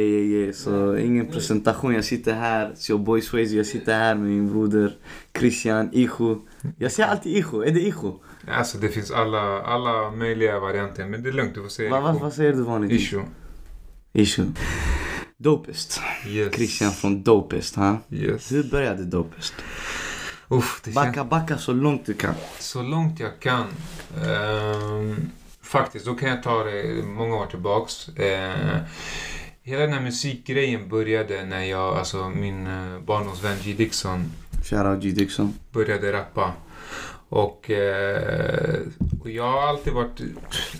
Yeah, yeah, yeah. Så ingen presentation. Jag sitter här, så Boy Swayze. Jag sitter här med min broder Christian, Icho. Jag säger alltid Icho. Är det Icho? Alltså det finns alla, alla möjliga varianter. Men det är lugnt, du får säga Va, va, vad säger du vanligtvis? Isho. Isho. Dopest. Yes. Christian från Dopest. Ha? Yes. Hur började Dopest? Uff, det Backa, känns backa så långt du kan. så långt jag kan. Ehm, faktiskt, då kan jag ta det många år tillbaks. Uh, hela den här musikgrejen började när jag, alltså min uh, barndomsvän G Dixon Shoutout G Dixon. började rappa. Och, eh, och jag har alltid varit,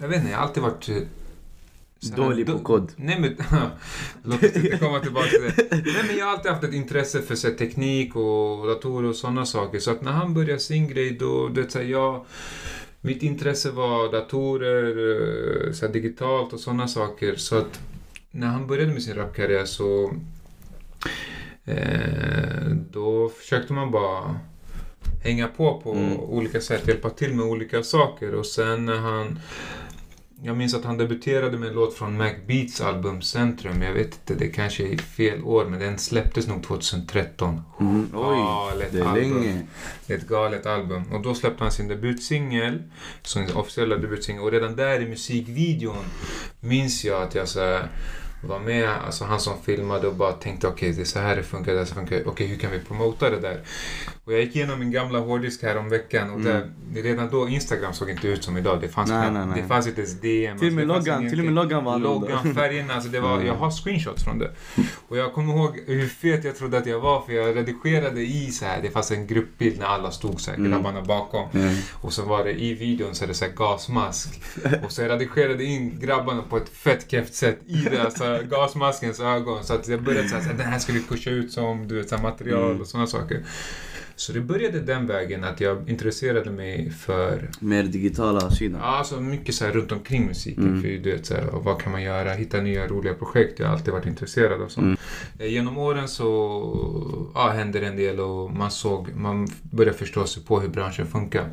jag vet inte, jag har alltid varit eh, Dålig på kod. Nej men, låt oss inte komma tillbaka till det. Nej men jag har alltid haft ett intresse för så teknik och datorer och sådana saker. Så att när han började sin grej då, det så här, jag, mitt intresse var datorer, eh, så här, digitalt och sådana saker. Så att när han började med sin rapkarriär så eh, då försökte man bara hänga på på Mm. olika sätt, hjälpa till med olika saker. Och sen när han jag minns att han debuterade med en låt från Mac Beats album Centrum. Jag vet inte, det kanske är fel år, men den släpptes nog 2013. Mm. Oj, Galet det är album. länge. Det är ett galet album. Och då släppte han sin debutsingel, sin officiella debutsingel. Och redan där i musikvideon minns jag att jag så här, var med, alltså han som filmade och bara tänkte okej det är så här det funkar, det här funkar, okej hur kan vi promota det där? Och jag gick igenom min gamla hårddisk här om veckan och där, redan då Instagram såg inte ut som idag. Det fanns, Nej, nej, nej. Det fanns inte ens DM. Till och med alltså, loggan, till med loggan var annorlunda. Loggan, färgerna, alltså det var, jag har screenshots från det. Och jag kommer ihåg hur fet jag trodde att jag var för jag redigerade i så här, det fanns en gruppbild när alla stod så här, Mm. grabbarna bakom. Mm. Och så var det i videon så är det så här gasmask. Och så jag redigerade in grabbarna på ett fett keft sätt i det, alltså gasmaskens ögon. Så att jag började säga att den här ska vi pusha ut som du vet, så material Mm. och sådana saker. Så det började den vägen att jag intresserade mig för Mer digitala sidan. Ja, alltså mycket så här runt omkring musiken. Mm. För du vet, så här, vad kan man göra? Hitta nya roliga projekt. Jag har alltid varit intresserad av sånt. Mm. Eh, Genom åren så ja, hände det en del och man såg, man började förstå sig på hur branschen funkar.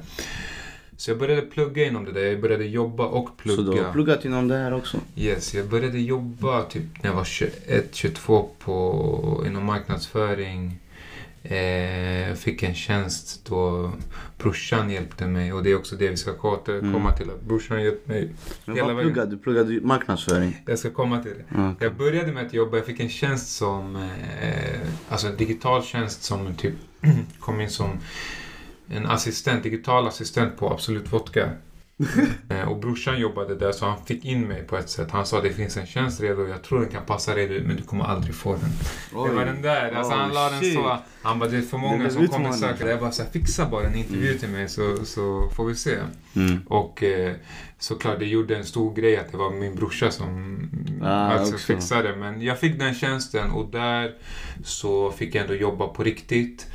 Så jag började plugga inom det där. Jag började jobba och Så du plugga. har pluggat inom det här också? Yes, jag började jobba typ när jag var 21, 22 på, inom marknadsföring. Eh, fick en tjänst då brorsan hjälpte mig och det är också det vi ska komma Mm. till. Att brorsan hjälpte mig. Men vad vägen. pluggade du? Pluggade marknadsföring? Jag ska komma till det. Ja. Jag började med att jobba, jag fick en tjänst som, eh, alltså en digital tjänst som typ kom in som en assistent, digital assistent på Absolut Vodka. Eh, och brorsan jobbade där så han fick in mig på ett sätt. Han sa det finns en tjänst redo, jag tror den kan passa dig men du kommer aldrig få den. Det var den där, alltså han Oh, la den så. Han bara det är för många som kommer söka. Jag bara så här, fixa bara en intervju Mm. till mig så, så får vi se. Mm. Och eh, såklart, det gjorde en stor grej att det var min brorsa som Ah, alltså, också. fixade. Men jag fick den tjänsten och där så fick jag ändå jobba på riktigt.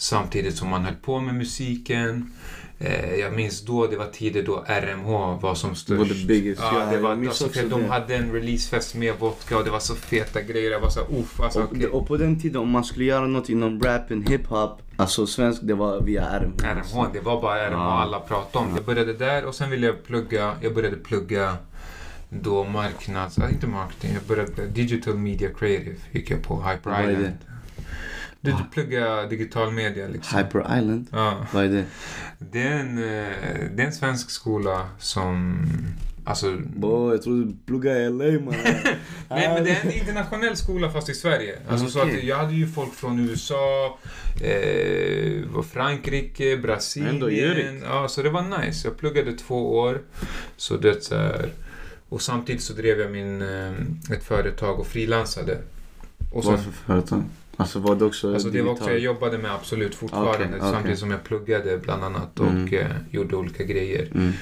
Samtidigt som man höll på med musiken. Eh, jag minns då, det var tider då RMH var som Det var störst. the biggest. Ja, det var alltså, för de hade en releasefest med vodka och det var så feta grejer. Jag var så uff, alltså Och, okej. och på den tiden om man skulle göra något inom rappen, hiphop, alltså svensk, det var via RMH. RMH, det var bara RMH Ja. alla pratade om. Jag började där och sen ville jag plugga, jag började plugga då marknads, äh, inte marketing, jag började digital media creative gick jag på Hyper? Island. Du, du pluggar digital media liksom. Hyper Island? Ja. Vad är det? Det är en, eh, det är en svensk skola som, alltså Bo, jag trodde du pluggade i LA man. Nej men det är en internationell skola fast i Sverige. Alltså så Okej. att jag hade ju folk från USA, eh, Frankrike, Brasilien. Ja, så det var nice. Jag pluggade två år. Så det så här, och samtidigt så drev jag min, eh, ett företag och frilansade. Och sen, Vad för företag? Alltså var det också alltså det var också, jag jobbade med Absolut fortfarande Okej, okej. samtidigt som jag pluggade bland annat och Mm. eh, gjorde olika grejer. Mm.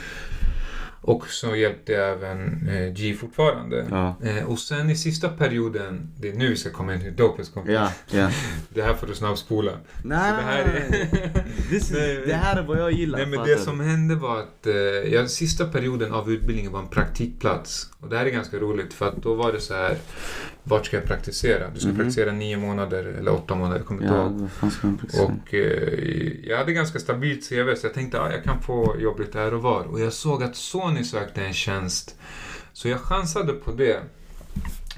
Och så hjälpte jag även eh, G fortfarande. Ja. Eh, och sen i sista perioden, det är nu vi ska komma in till Dopest kompis. Ja, ja. Det här får du snabbspola. Nej, Så det här är... Is, Nej, det här är vad jag gillar. Nej men det som hände var att eh, ja, sista perioden av utbildningen var en praktikplats. Och det här är ganska roligt för att då var det så här, vart ska jag praktisera? Du ska Mhm. praktisera nio månader eller åtta månader, jag kommer inte ihåg. Och eh, jag hade ganska stabilt CV så jag tänkte att ah, jag kan få jobb lite här och var. Och jag såg att Sony sökte en tjänst. Så jag chansade på det.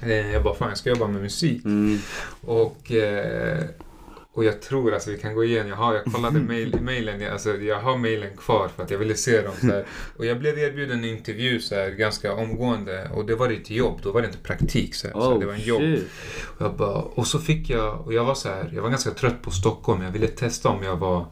Eh, Jag bara, fan jag ska jobba med musik. Mm. Och, eh, och jag tror, alltså vi kan gå igen, jag, har, jag kollade mail, mailen, jag- alltså, jag har mailen kvar för att jag ville se dem. Så här. Och jag blev erbjuden en intervju så här, ganska omgående och det var ett jobb, då var det inte praktik. Så här. så Oh det var en jobb. Och, jag bara, och så fick jag, och jag var så här, jag var ganska trött på Stockholm, jag ville testa om jag var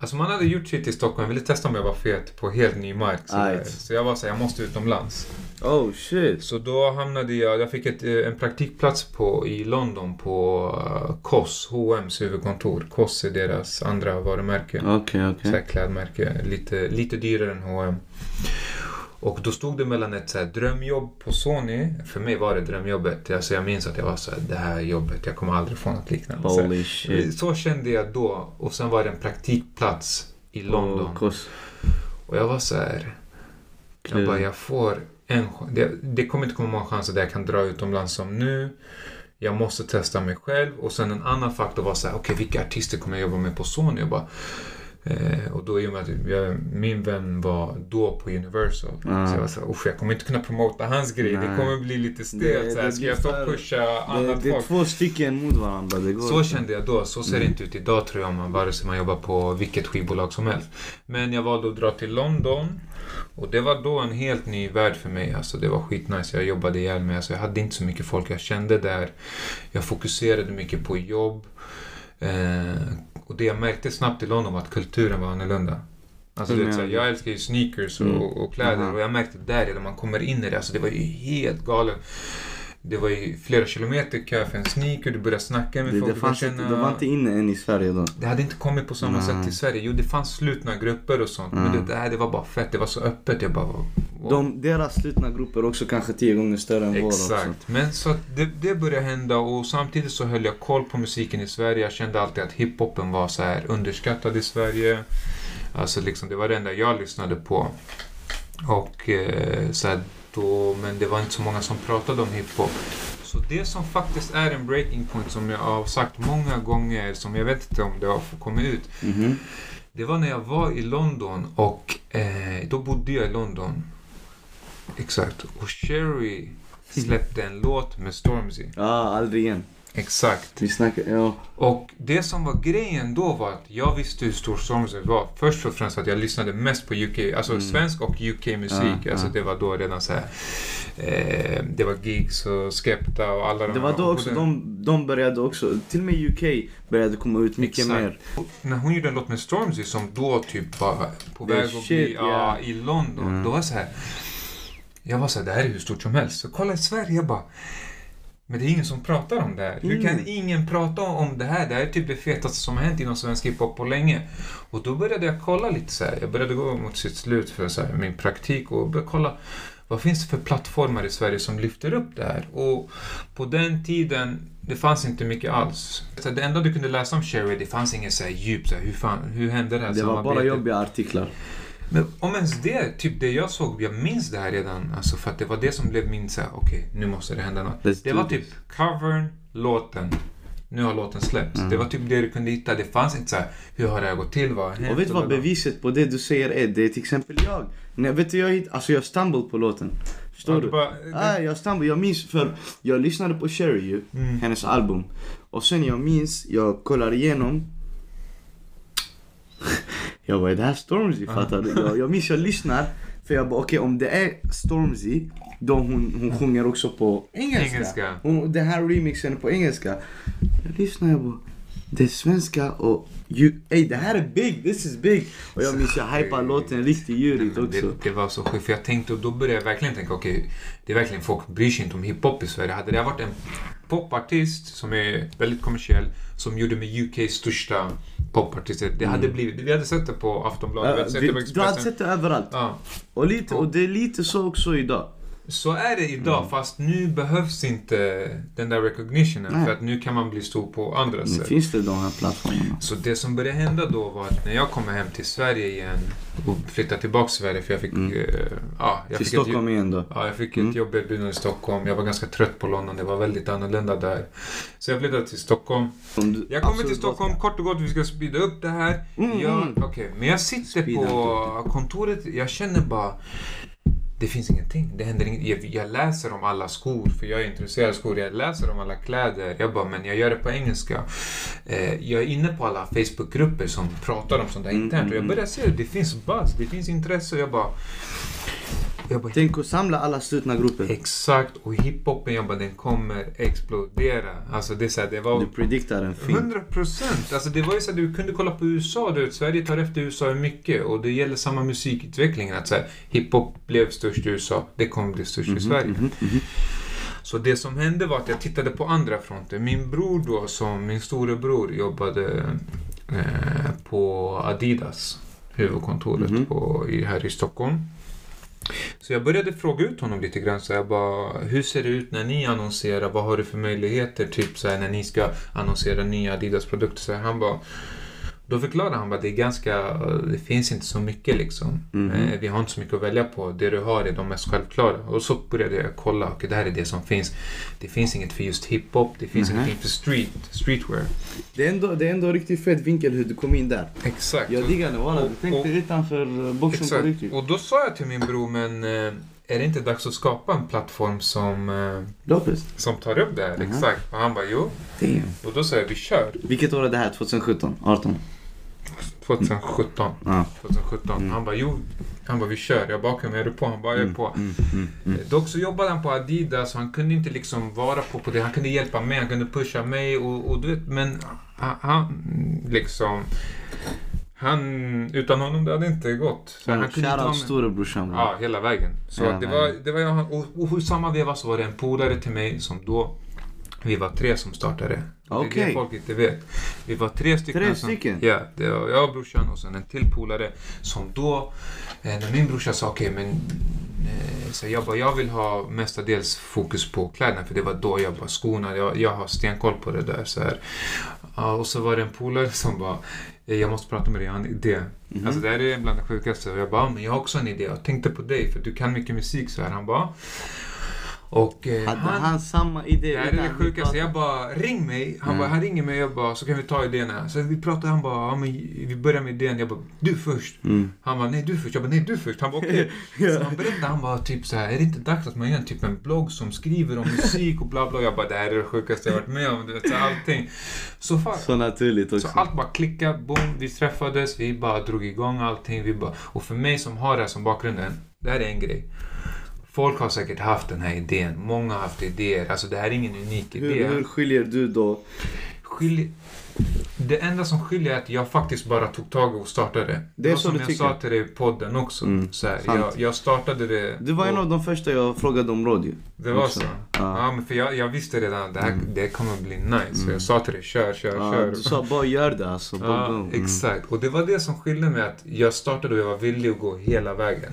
Alltså man hade gjort shit i Stockholm, jag ville testa om jag var fet på helt ny mark. Så, så jag var så här, jag måste utomlands. Oh shit. Så då hamnade jag, jag fick ett, eh, en praktikplats på, i London på uh, Koss, H&M's huvudkontor. Koss är deras andra varumärke. Okej, Så okej. här klädmärke, lite, lite dyrare än H&M. Och då stod det mellan ett så här drömjobb på Sony. För mig var det drömjobbet. Alltså jag minns att jag var så här, det här jobbet, jag kommer aldrig få något liknande. Så, här. Holy så kände jag då. Och sen var det en praktikplats i London. Oh. Och jag var så här, jag bara, jag får en. Det, det kommer inte komma många chanser där jag kan dra utomlands som nu. Jag måste testa mig själv. Och sen en annan faktor var så här, okej vilka artister kommer jag jobba med på Sony? Jag bara, eh, och då i och med att jag, min vän var då på Universal. Ah. Så jag var så här, "Usch, jag kommer inte kunna promota hans grej. Det Nej. kommer bli lite Det- stelt. Det Ska jag stå och pusha Det, annat det är folk? två stycken mot varandra. Det går Så inte. kände jag då. Så ser det Mm. inte ut idag tror jag, man, vare sig man jobbar på vilket skivbolag som helst. Men jag valde att dra till London. Och det var då en helt ny värld för mig. Alltså det var skitnice. Jag jobbade ihjäl mig. Alltså jag hade inte så mycket folk jag kände där. Jag fokuserade mycket på jobb. Eh, och det jag märkte snabbt i London var att kulturen var annorlunda. Alltså, du vet, här, jag älskar ju sneakers och, Mm. och kläder Aha. och jag märkte där när man kommer in i det, alltså det var ju helt galet. Det var ju flera kilometer kö för en sneaker, du började snacka med Det, folk. det, fanns började inte, det var inte inne än i Sverige då. det hade inte kommit på samma Nej. sätt till Sverige. Jo, det fanns slutna grupper och sånt. Men Mm. det, där, det var bara fett. Det var så öppet. Jag bara... Wow. De, deras slutna grupper också kanske tio gånger större än vår också. Exakt. Men så det, det började hända och samtidigt så höll jag koll på musiken i Sverige. Jag kände alltid att hiphopen var så här underskattad i Sverige. Alltså liksom, det var det enda jag lyssnade på. Och eh, så här, då, men det var inte så många som pratade om hiphop. Så det som faktiskt är en breaking point som jag har sagt många gånger, som jag vet inte om det har kommit ut. Mhm. Det var när jag var i London och eh, då bodde jag i London. Exakt. Och Sherry släppte en låt med Stormzy. Ja, aldrig igen. Exakt. Vi snackar, ja. Och det som var grejen då var att jag visste hur stor Stormzy var. Först och främst att jag lyssnade mest på UK, alltså Mm. svensk och UK-musik. Ja, alltså ja. det var då redan så här. Eh, det var gigs och Skepta och alla de Det var då också, de, de började också, till och med UK började komma ut mycket Exakt. mer. När hon gjorde en låt med Stormzy som då typ var på Det väg är att shit, bli ja. i London. Mm. Då var så här. Jag var så här, det här är hur stort som helst. Så kolla i Sverige, jag bara. Men det är ingen som pratar om det här. Hur kan Ingen. ingen prata om det här? Det här är typ det fetaste som har hänt inom svensk hiphop på länge. Och då började jag kolla lite så här. Jag började gå mot sitt slut för så här, min praktik och började kolla vad finns det för plattformar i Sverige som lyfter upp det här? Och på den tiden, det fanns inte mycket alls. Så det enda du kunde läsa om Sherry, det fanns inget så här djup, så här, hur, fan, hur hände det här Det var bara jobbiga artiklar. Men om ens det, typ det jag såg, jag minns det här redan. Alltså för att det var det som blev min så här, okej, nu måste det hända något. Let's Det var typ covern, låten. Nu har låten släppts. Mm. Det var typ det du kunde hitta. Det fanns inte så här, hur har det här gått till? Vad har? Och vet du vad beviset på det du säger är? Det är till exempel jag. Nej, vet du, jag, hitt- alltså jag stumbled på låten. Förstår Ja, du? bara, Nej, jag stumbled. Jag minns för jag lyssnade på Sherry ju, Mm. hennes album. Och sen jag minns, jag kollar igenom. Jag bara, är det här Stormzy? Fattar du? Jag, jag minns jag lyssnar. För jag bara, okej om det är Stormzy, då hon, hon sjunger också på engelska. Engelska. Hon, den här remixen är på engelska. Jag lyssnar, jag bara, det är svenska och you, ey det här är big, this is big. Och jag minns jag hypade låten riktigt Men också. Det, det var så sjukt, för jag tänkte och då började jag verkligen tänka, okej, det är verkligen folk bryr sig inte om hiphop i Sverige. Hade det varit en popartist som är väldigt kommersiell, som gjorde med UKs största popartister, det hade Mm. blivit, vi hade sett det på Aftonbladet, vi Ja, hade sett vi- det på du hade Expressen. sett det överallt. Ja. Och, lite, och det är lite så också idag. Så är det idag, Mm. fast nu behövs inte den där recognitionen, Nej. för att nu kan man bli stor på andra Nu sätt. finns det de här plattformarna. Så det som började hända då var att när jag kommer hem till Sverige igen och flyttade tillbaka till Sverige för jag fick, Mm. eh, ja, jag Till fick ett Stockholm igen då. Ja, jag fick Mm. ett jobberbjudande i Stockholm. Jag var ganska trött på London. Det var väldigt annorlunda där. Så jag flyttade till Stockholm. Du- Jag kommer till absolut Stockholm, kort och gott, vi ska speeda upp det här. Mm, jag, okej, men jag sitter Speeda på kontoret, jag känner bara... det finns ingenting. Det händer inget. Jag, jag läser om alla skor, för jag är intresserad av skor. Jag läser om alla kläder. Jag bara, men jag gör det på engelska. Eh, jag är inne på alla Facebookgrupper som pratar om sånt där Mm, internt. Och jag mm, börjar se att det finns buzz, det finns intresse. Och jag bara... Bara Tänk att samla alla slutna grupper. Exakt, och hiphopen jag bara, den kommer explodera. Alltså det är så här, det var... Du prediktar en film. 100 procent! Alltså det var ju så att du kunde kolla på USA, du vet, Sverige tar efter USA mycket och det gäller samma musikutveckling. Att så här, hiphop blev störst i USA, det kommer bli störst i Sverige. Mhm, mhm. Så det som hände var att jag tittade på andra fronter. Min bror då, som min storebror, jobbade eh, på Adidas, huvudkontoret Mhm. på, i, här i Stockholm. Så jag började fråga ut honom lite grann. Så jag bara, hur ser det ut när ni annonserar? Vad har du för möjligheter? Typ så här, när ni ska annonsera nya Adidas-produkter. Så här, han bara, då förklarade han bara, det är ganska, det finns inte så mycket liksom. Eh, vi har inte så mycket att välja på. Det du har är de mest självklara. Och så började jag kolla, okej det här är det som finns. Det finns inget för just hiphop, det finns Mhm. ingenting för street, streetwear. Det är ändå, det är ändå riktigt fet vinkel hur du kom in där. Exakt. Jag diggar det. Du tänkte och- utanför eh, boxen på Exakt. riktigt. Och då sa jag till min bror, men eh, är det inte dags att skapa en plattform som, eh, Lopez. som tar upp det här? Mhm. Exakt. Och han bara, jo. Damn. Och då sa jag, vi kör. Vilket år är det här? 2017? 18? 2017. Ja. 2017. Mm. Han bara, jo. Han bara, vi kör. Jag bara, okej, men är du på? Han bara, jag är på. Mm, mm, mm. Dock så jobbade han på Adidas så han kunde inte liksom vara på, på det. Han kunde hjälpa mig, han kunde pusha mig och, och du vet, men han, liksom... Han, utan honom det hade inte gått. Så han kunde inte vara med. storebrorsan. Ja, hela vägen. Så Hela det, vägen. var, det var jag, och, och i samma veva så var det en polare till mig som då, vi var tre som startade. Det är det folk inte vet. Vi var tre stycken. Tre som, stycken? Ja, det var jag och brorsan och sen en till polare som då, eh, när min brorsa sa okej men eh, så jag bara, jag vill ha mestadels fokus på kläderna för det var då jag bara skorna, jag, jag har stenkoll på det där så här. Och så var det en polare som bara, "Eh, jag måste prata med dig, jag har en idé. Mhm. Alltså det här är bland det sjukaste. Och jag bara, "Ja, men jag har också en idé. Jag tänkte på dig för du kan mycket musik så här. Han bara, och eh, Hade han, samma idé? det här är det sjukaste. Jag bara, ring mig. Han Mm. bara, han ringer mig. Jag bara, så kan vi ta idéerna. Så vi pratade. Han bara, ja, men vi börjar med idén. Jag bara, du först. Mm. Han bara, nej du först. Jag bara, nej du först. Han bara, okej. Så han berättade, han bara, typ så här, är det inte dags att man gör en, typ en blogg som skriver om musik och bla bla. Jag bara, det här är det sjukaste jag varit med om. Du vet, så här, allting. Så, far, Så naturligt också. så allt bara klickade, boom, vi träffades, vi bara drog igång allting. Vi bara, och för mig som har det här som bakgrunden, det här är en grej. Folk har säkert haft den här idén, många har haft idéer. Alltså det här är ingen unik idé. hur, hur skiljer du då? Skilj... Det enda som skiljer är att jag faktiskt bara tog tag och startade. Det är så som du jag tycker? sa till dig i podden också. Mm, så här, jag, jag startade det. Du var en och av de första jag frågade om råd ju. Det var också. så? Ja. Ja, men för jag, jag visste redan att det här Mm. det kommer bli nice. Så Mm. jag sa till dig, kör, kör, Ja, kör. du sa bara gör det alltså. Ja. Mm. exakt. Och det var det som skilde mig att jag startade och jag var villig att gå hela vägen.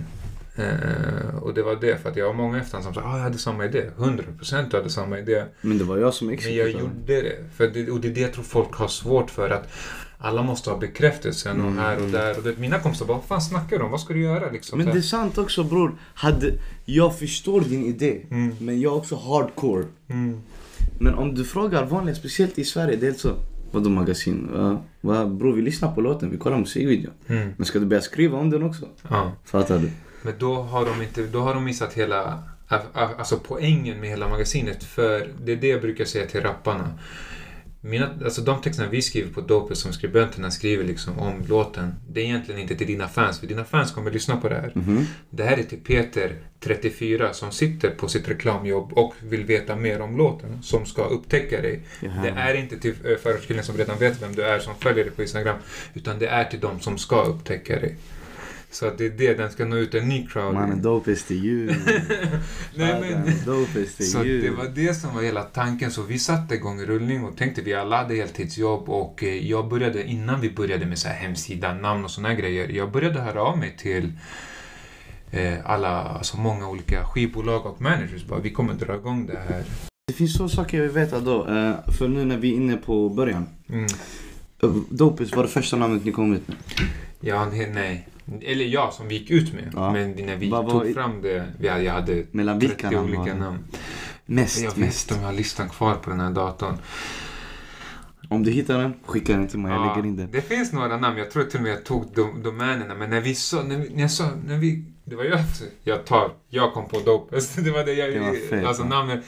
Eh, och det var det, för att jag har många efter som sa ah, jag hade samma idé. 100% jag hade samma idé. Men det var jag som Men jag gjorde det. För det. Och det är det jag tror folk har svårt för. att alla måste ha bekräftelsen och Mm, här och där. Och det, mina kompisar bara, vad fan snackar du om? Vad ska du göra liksom? Men det är sant också bror. Hade, jag förstår din idé. Mm, Men jag är också hardcore. mm. Men om du frågar vanliga, speciellt i Sverige, det är så. Vadå magasin? Uh, va, bror vi lyssnar på låten, vi kollar musikvideon. Mm. Men ska du börja skriva om den också? Ja. Fattar du? Men då har de inte, då har de missat hela, alltså poängen med hela magasinet. För det är det jag brukar säga till rapparna. Mina, alltså de texterna vi skriver på Dope som skribenterna skriver liksom om låten. Det är egentligen inte till dina fans, för dina fans kommer lyssna på det här. Mhm. Det här är till Peter, 34, som sitter på sitt reklamjobb och vill veta mer om låten. Som ska upptäcka dig. Jaha. Det är inte till eh, förortskillen som redan vet vem du är, som följer dig på Instagram. Utan det är till de som ska upptäcka dig. Så att det är det, den ska nå ut en ny crowd. Mannen dopest till you. Nej, men, Dopest till så you. det var det som var hela tanken. Så vi satte igång rullning och tänkte vi alla hade heltidsjobb och eh, jag började, innan vi började med så här hemsida, namn och såna grejer, jag började höra av mig till eh, alla, alltså många olika skivbolag och managers. Bara, vi kommer dra igång det här. Det finns så saker jag vill veta då. eh, för nu när vi är inne på början. Mm. Dopest var det första namnet ni kom ut med. Ja, nej. Eller ja, som vi gick ut med. Ja. Men när vi Vad tog fram det, vi hade, jag hade Mellan 30 vilka namn var olika det? namn. Mest, Jag mest. vet om jag har listan kvar på den här datorn. Om du hittar den, skicka den till mig. Jag lägger in den. Det finns några namn, jag tror till och med jag tog dom, domänerna. Men när vi sa, när, vi, när jag sa, när vi det var jag, jag tar, jag kom på Dopest. Det var det jag, Det var fett, alltså ja. namnet.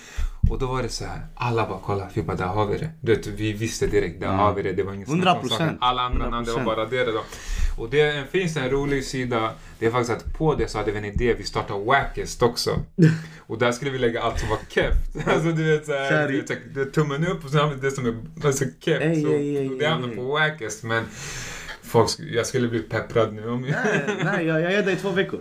Och då var det så här, alla bara kolla, vi bara där har vi det. Du vet, vi visste direkt, där Ja. har vi det. Det var ingen snack om 100%. saken. Alla andra namn, det var 100%. bara det då. Och det finns en rolig sida, det är faktiskt att på det så hade vi en idé, vi startade Wackest också. Och där skulle vi lägga allt som var keft. Alltså du vet såhär, du vet, tummen upp och så har vi det som är alltså, keft. Ej, så, ej, ej, och det ej, hamnade ej. på Wackest men folk, jag skulle bli pepprad nu om Nej, nej jag, jag ger dig två veckor.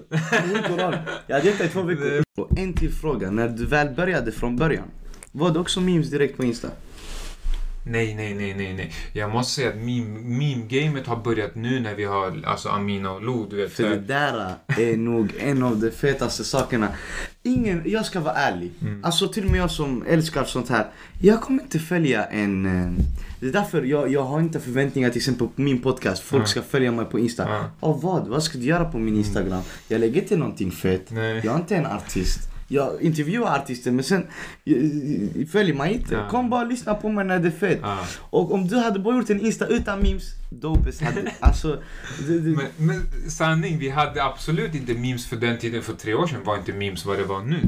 Jag gett dig två veckor. Och en till fråga. När du väl började från början. Var det också memes direkt på Insta? Nej, nej, nej, nej, nej. Jag måste säga att meme- meme-gamet har börjat nu när vi har alltså Amina och Lo, du vet. För det där är nog en av de fetaste sakerna. Ingen, jag ska vara ärlig. Mm. Alltså till och med jag som älskar sånt här. Jag kommer inte följa en... eh, Det är därför jag, jag har inte förväntningar till exempel på min podcast. Folk Ja. ska följa mig på Insta. Ja. Av vad? Vad ska du göra på min Instagram? Jag lägger inte någonting fett. Nej. Jag är inte en artist. Jag intervjuar artister men sen eh, följ mig inte. Kom bara och lyssna på mig när det är fett. Och om du hade bara gjort en Insta utan memes, dopest hade... Alltså... Det, det, Men, men sanning, vi hade absolut inte memes för den tiden. För tre år sedan var inte memes vad det var nu.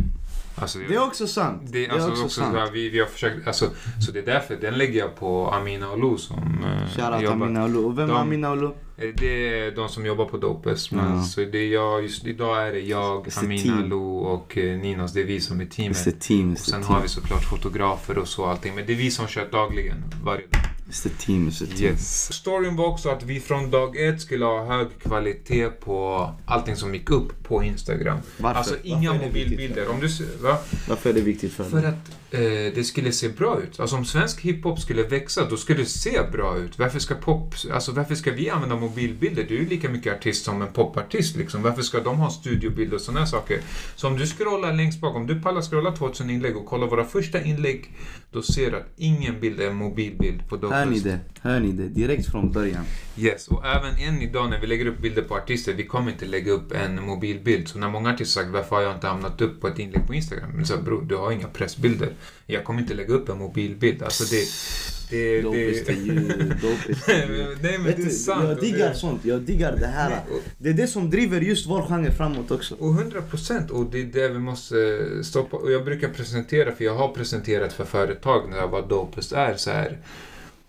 Alltså, det är också sant. det, är alltså också, så här, vi, vi har försökt, alltså, så det är därför den lägger jag på Amina och Lo som eh, Shoutout jobbar. Amina Olo. Och vem är De- Amina Olo? Eh, Det är de som jobbar på Dopes. Men Ja. så det är jag, just idag är det jag, It's Amina, team. Lo och eh, Ninos. Det är vi som är teamet. Team, Och sen har vi såklart fotografer och så allting. Men det är vi som kör dagligen, varje dag. It's the team, it's the team. Yes. Storyn var också att vi från dag ett skulle ha hög kvalitet på allting som gick upp på Instagram. Varför? Alltså Varför inga viktigt mobilbilder. Om du, ser- va? Varför är det viktigt för För dig? att eh, det skulle se bra ut. Alltså om svensk hiphop skulle växa, då skulle det se bra ut. Varför ska pop, alltså varför ska vi använda mobilbilder? Du är ju lika mycket artist som en popartist liksom. Varför ska de ha studiobilder och sådana saker? Så om du scrollar längst bak, om du pallar scrolla 2000 inlägg och kollar våra första inlägg, då ser du att ingen bild är en mobilbild på Hör ni det? Hör ni det? Direkt från början. Yes, och även än idag när vi lägger upp bilder på artister, vi kommer inte lägga upp en mobilbild. Så när många artister sagt varför har jag inte hamnat upp på ett inlägg på Instagram? Men så bror, du har inga pressbilder. Jag kommer inte lägga upp en mobilbild. Alltså det... det, det ju. Nej men Vet det är sant. jag diggar det- sånt. Jag diggar det här. Det är det som driver just vår genre framåt också. Och 100 procent. Och det är det vi måste stoppa. Och jag brukar presentera, för jag har presenterat för företag när vad Dopest är. Så här,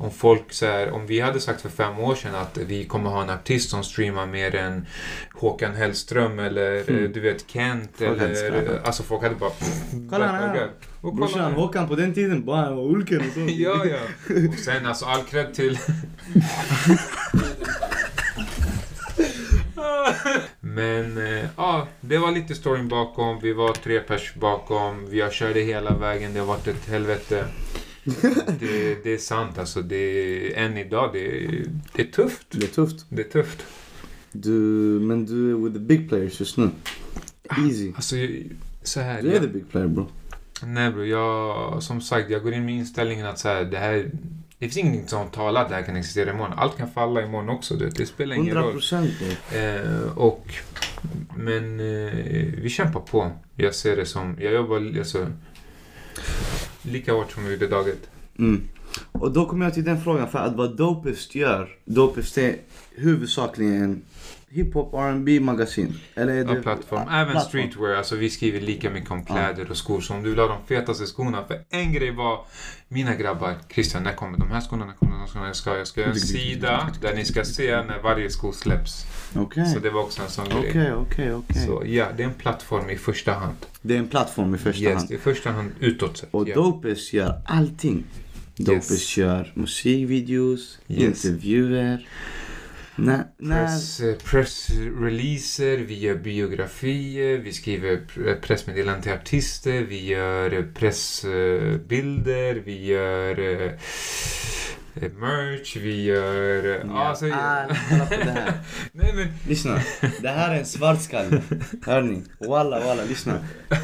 om folk så här, om vi hade sagt för fem år sedan att vi kommer ha en artist som streamar mer än Håkan Hellström eller Mm. eh, du vet Kent Folk eller... skrattat. Alltså folk hade bara... Kolla här. Och Brorsan, kolla. Håkan på den tiden, bara var ulken och sånt. Ja, ja. Och sen alltså all cred till... Men eh, ja, det var lite storyn bakom. Vi var tre pers bakom. Vi har kört det hela vägen. Det har varit ett helvete. Det, det är sant alltså. Det, än idag, det, det är tufft. Det är tufft. Det är tufft. Du, men du är with the big players just nu. Easy. Alltså, så här. Du är jag- the big player bro. Nej bro, jag, som sagt, jag går in med inställningen att så här, det här... Det finns ingenting som talar att det här kan existera imorgon. Allt kan falla imorgon också. Du vet. Det spelar ingen 100 roll. procent bro. Eh, och, men eh, vi kämpar på. Jag ser det som, jag jobbar alltså, lika hårt som vi gjorde dag ett. Mm. Och då kommer jag till den frågan för att vad Dopest gör. Dopest är huvudsakligen en hiphop R&B magasin. Eller är det... plattform. Ja, Även plattform. streetwear. Alltså vi skriver lika mycket om kläder och skor. Så om du vill ha de fetaste skorna. För en grej var, mina grabbar, Christian, när kommer de här skorna? När kommer de här skorna? Jag ska, jag ska göra en sida där ni ska se när varje sko släpps. Okej. Så det var också en sån Okej, grej. okej, okej. Så ja, det är en plattform i första hand. Det är en plattform i första yes, hand. i första hand utåt sett. Och ja. Dopest gör allting. Dopest gör musikvideos, Yes. intervjuer. När, Press, eh, pressreleaser, vi gör biografier, vi skriver pr- pressmeddelanden till artister, vi gör eh, pressbilder, vi gör eh, eh, merch, vi gör... Ja, alltså, allt. Kolla på det här. Nej men, Lyssna, det här är en svartskalle. Hör ni? Walla walla, lyssna.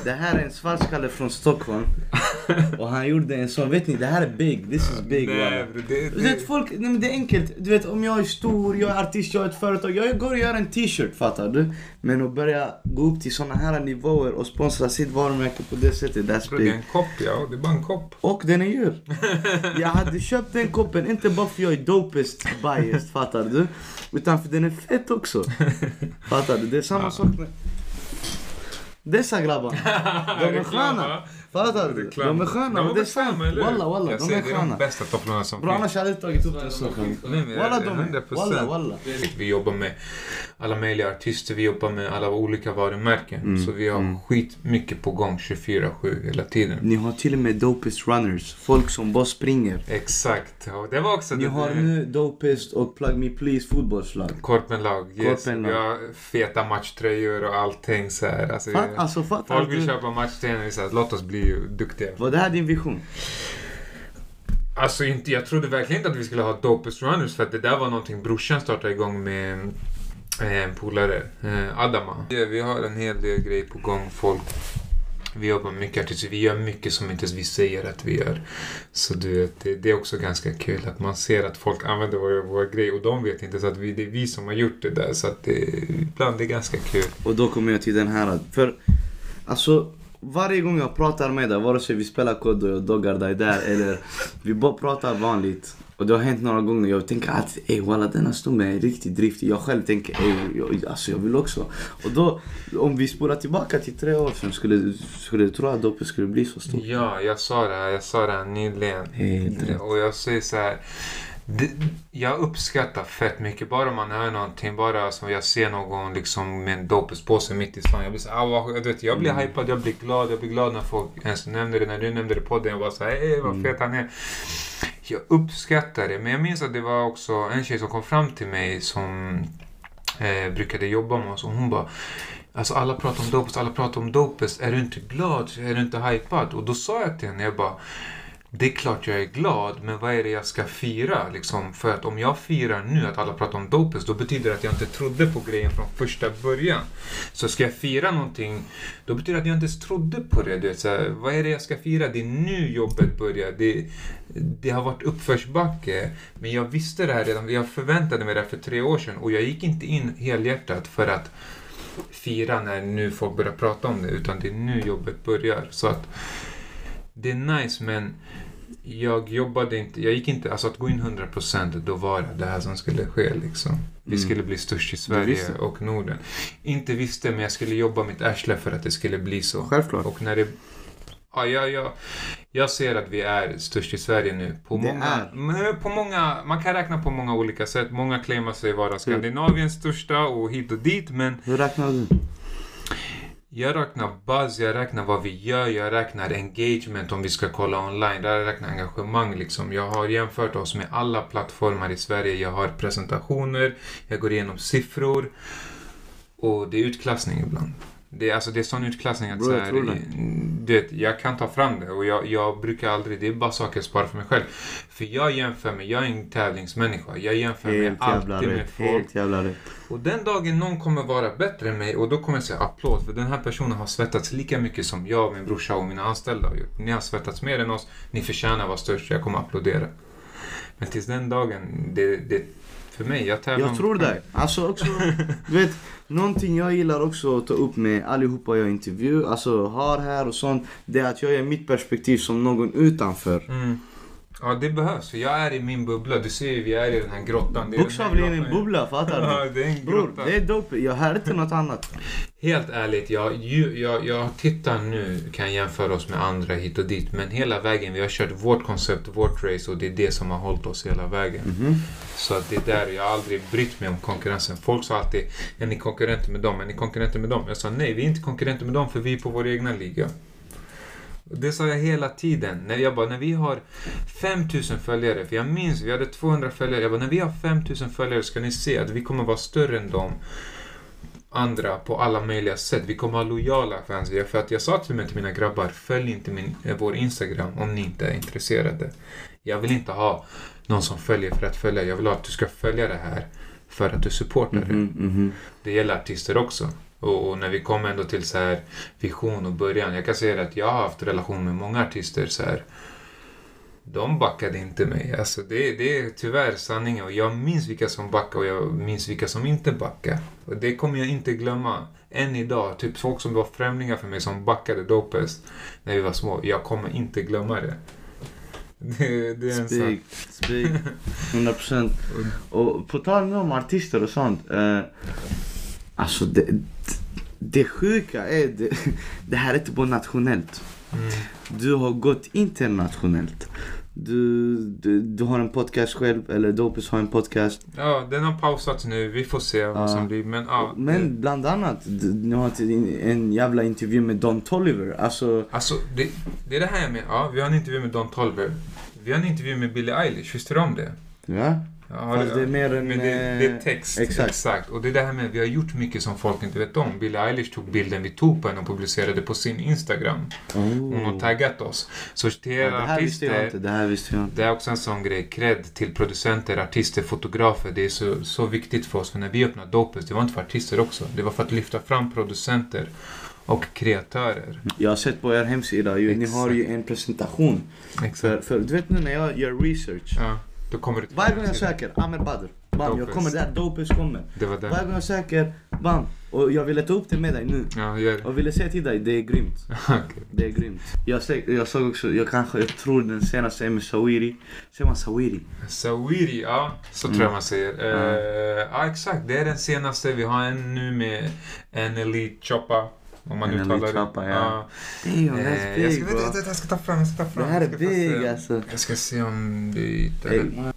Det här är en svartskalle från Stockholm. Och han gjorde en sån, vet ni, det här är big. This is big nej, walla. bro, det, Du vet det, folk, nej men det är enkelt. Du vet om jag är stor, jag är artist, jag är ett företag. Jag går och gör en t-shirt fattar du. Men att börja gå upp till såna här nivåer och sponsra sitt varumärke på det sättet, that's bro, det är big. en kopp ja, det är bara en kopp. Och den är djur. Jag hade köpt den koppen, inte bara för jag är dopest biased, fattar du? Utan för den är fett också. Fattar du? Det är samma Ja. sak med... Dessa grabbarna. De är sköna. Fattar du? De är sköna det är de bästa tofflorna som Bro finns. annars hade jag inte tagit upp. Nej, men Walla 100%. walla walla. Vi jobbar med alla möjliga artister, vi jobbar med alla olika varumärken. Mm, Så vi har mm. skit mycket på gång 24-7 hela tiden. Ni har till och med dopest runners. Folk som bara springer. Exakt. Och det var också Ni det. har nu dopest och plug me please fotbollslag. Korpenlag, yes. Korpenlag. Vi har feta matchtröjor och allting så här. Alltså, Fatt, alltså fattar folk vill du? köpa här, låt oss bli duktiga. Var det här din vision? Alltså inte, jag trodde verkligen inte att vi skulle ha dopest runners för att det där var någonting brorsan startade igång med eh, en polare, eh, Adama. Ja, vi har en hel del grejer på gång. Folk, vi jobbar med mycket artister. Vi gör mycket som inte ens vi säger att vi gör. Så du vet, det, det är också ganska kul att man ser att folk använder vår, vår grej och de vet inte så att vi, det är vi som har gjort det där. Så att det, ibland det är ganska kul. Och då kommer jag till den här. För alltså varje gång jag pratar med dig, vare sig vi spelar kod och jag doggar dig där eller vi bara pratar vanligt. Och det har hänt några gånger. Jag tänker att ey walla denna stummen är riktigt driftig. Jag själv tänker ey jag, alltså jag vill också. Och då om vi spolar tillbaka till tre år sedan skulle, skulle du tro att dopet skulle bli så stort? Ja, jag sa det här, jag sa det här nyligen. Helt. Och jag säger så här. Det, jag uppskattar fett mycket, bara man hör någonting, bara som jag ser någon liksom med en dopespåse mitt i stan. Jag blir så ah, vad, du vet, jag blir Mm. hypad, jag blir glad, jag blir glad när folk ens nämner det, när du nämnde det på podden. Jag bara såhär, ey vad Mm. fet han är. Jag uppskattar det, men jag minns att det var också en tjej som kom fram till mig som eh, brukade jobba med oss och hon bara Alltså alla pratar om dopest, alla pratar om dopest. Är du inte glad? Är du inte hypad? Och då sa jag till henne, jag bara det är klart jag är glad, men vad är det jag ska fira? Liksom, för att om jag firar nu att alla pratar om Dopes, då betyder det att jag inte trodde på grejen från första början. Så ska jag fira någonting, då betyder det att jag inte ens trodde på det. Du vet, så här, vad är det jag ska fira? Det är nu jobbet börjar. Det, det har varit uppförsbacke. Men jag visste det här redan, jag förväntade mig det här för tre år sedan och jag gick inte in helhjärtat för att fira när nu folk börjar prata om det, utan det är nu jobbet börjar. Så att det är nice men jag jobbade inte, jag gick inte, alltså att gå in 100% då var det det här som skulle ske liksom. Vi Mm. skulle bli störst i Sverige och Norden. Inte visste men jag skulle jobba mitt arsle för att det skulle bli så. Självklart. Och när det... Ja, jag, jag, jag ser att vi är störst i Sverige nu. På Det många, är. På många, man kan räkna på många olika sätt. Många claimar sig vara Skandinaviens största och hit och dit. Men Hur räknar du? Jag räknar buzz, jag räknar vad vi gör, jag räknar engagement om vi ska kolla online. Där jag räknar engagemang liksom. Jag har jämfört oss med alla plattformar i Sverige. Jag har presentationer, jag går igenom siffror. Och det är utklassning ibland. Det är, alltså, det är sån utklassning att Bro, så jag här, det. du vet, jag kan ta fram det och jag, jag brukar aldrig, det är bara saker jag sparar för mig själv. För jag jämför mig, jag är en tävlingsmänniska. Jag jämför mig Helt jävla alltid med rätt. folk. Helt jävla rätt. Och den dagen någon kommer vara bättre än mig och då kommer jag säga applåd för den här personen har svettats lika mycket som jag, min brorsa och mina anställda har gjort. Ni har svettats mer än oss, ni förtjänar att vara störst, jag kommer applådera. Men tills den dagen, det, det för mig, jag tävlar Jag tror dig. Alltså också, du vet, någonting jag gillar också att ta upp med allihopa jag intervjuar, alltså har här och sånt, det är att jag ger mitt perspektiv som någon utanför. Mm. Ja, det behövs. För jag är i min bubbla. Du ser ju, vi är i den här grottan. Bokstavligen en bubbla, fattar Ja, du? det är en Bror, grotta. det är dope. Jag hör inte något annat. Helt ärligt, jag, jag, jag tittar nu, kan jämföra oss med andra hit och dit. Men hela vägen, vi har kört vårt koncept, vårt race och det är det som har hållit oss hela vägen. Mhm. Så att det är där, jag har aldrig brytt mig om konkurrensen. Folk sa alltid, är ni konkurrenter med dem? Är ni konkurrenter med dem? Jag sa nej, vi är inte konkurrenter med dem för vi är på vår egna liga. Det sa jag hela tiden. När jag bara, när vi har 5000 följare, för jag minns, vi hade 200 följare. Jag bara, när vi har 5000 följare ska ni se att vi kommer vara större än dem andra på alla möjliga sätt. Vi kommer ha lojala fans. För att jag sa till mig till mina grabbar, följ inte min, eh, vår Instagram om ni inte är intresserade. Jag vill inte ha någon som följer för att följa. Jag vill ha att du ska följa det här för att du supportar det. Mhm, mhm. Det gäller artister också. Och, och när vi kommer ändå till så här vision och början. Jag kan säga att jag har haft relation med många artister så här. De backade inte mig. Alltså det, det är tyvärr sanningen. Och jag minns vilka som backade och jag minns vilka som inte backade. Och det kommer jag inte glömma. Än idag. Typ folk som var främlingar för mig som backade Dopest när vi var små. Jag kommer inte glömma det. Det, det är en sak. Speak, speak. 100%. Och på tal om artister och sånt. Eh, alltså det, det sjuka är, det, det här är inte bara nationellt. Mm. Du har gått internationellt. Du, du, du har en podcast själv, eller Dopus har en podcast. Ja, den har pausats nu. Vi får se vad som blir. Men ja. Men bland annat, du, ni har en, jävla intervju med Don Toliver. Alltså, Alltså, det, det är det här med... Ja, vi har en intervju med Don Tolver. Vi har en intervju med Billie Eilish. Visste du om det? ja. Ja, Fast det är mer en, Men det, det är eh, text. exakt. Och det är det här med vi har gjort mycket som folk inte vet om. Billie Eilish tog bilden vi tog på henne och publicerade på sin Instagram. Hon har taggat oss. Så till Oh. Ja, det här visste jag artister. inte. Det här visste jag inte. Det är också en sån grej. Cred till producenter, artister, fotografer. Det är så, så viktigt för oss. För när vi öppnade Dopus, det var inte för artister också. Det var för att lyfta fram producenter och kreatörer. Jag har sett på er hemsida, ju, ni har ju en presentation. För, Exakt. för du vet nu när jag gör research. Ja, då kommer till Varje gång jag söker Ahmed Badr, bam, jag kommer där, Dopus kommer. Det var Varje där. gång jag söker, bam. Och jag ville ta upp det med dig nu. Ja, gör det. Och ville säga till dig, det är grymt. Okej. Det är grymt. Jag, sä- jag såg också, jag kanske, jag tror den senaste är med Sawiri. Säger man Sawiri? Sawiri, ja. Så Mm. tror jag man säger. Eh, ja, exakt. Det är den senaste. Vi har en nu med Anneli Choppa. Om man Anneli uttalar det. Choppa, ja. Damn, Eh, jag, ska, bro. vänta, vänta, jag ska ta fram, jag ska ta fram. Det här är big alltså. Jag ska se om vi hittar Ey, det.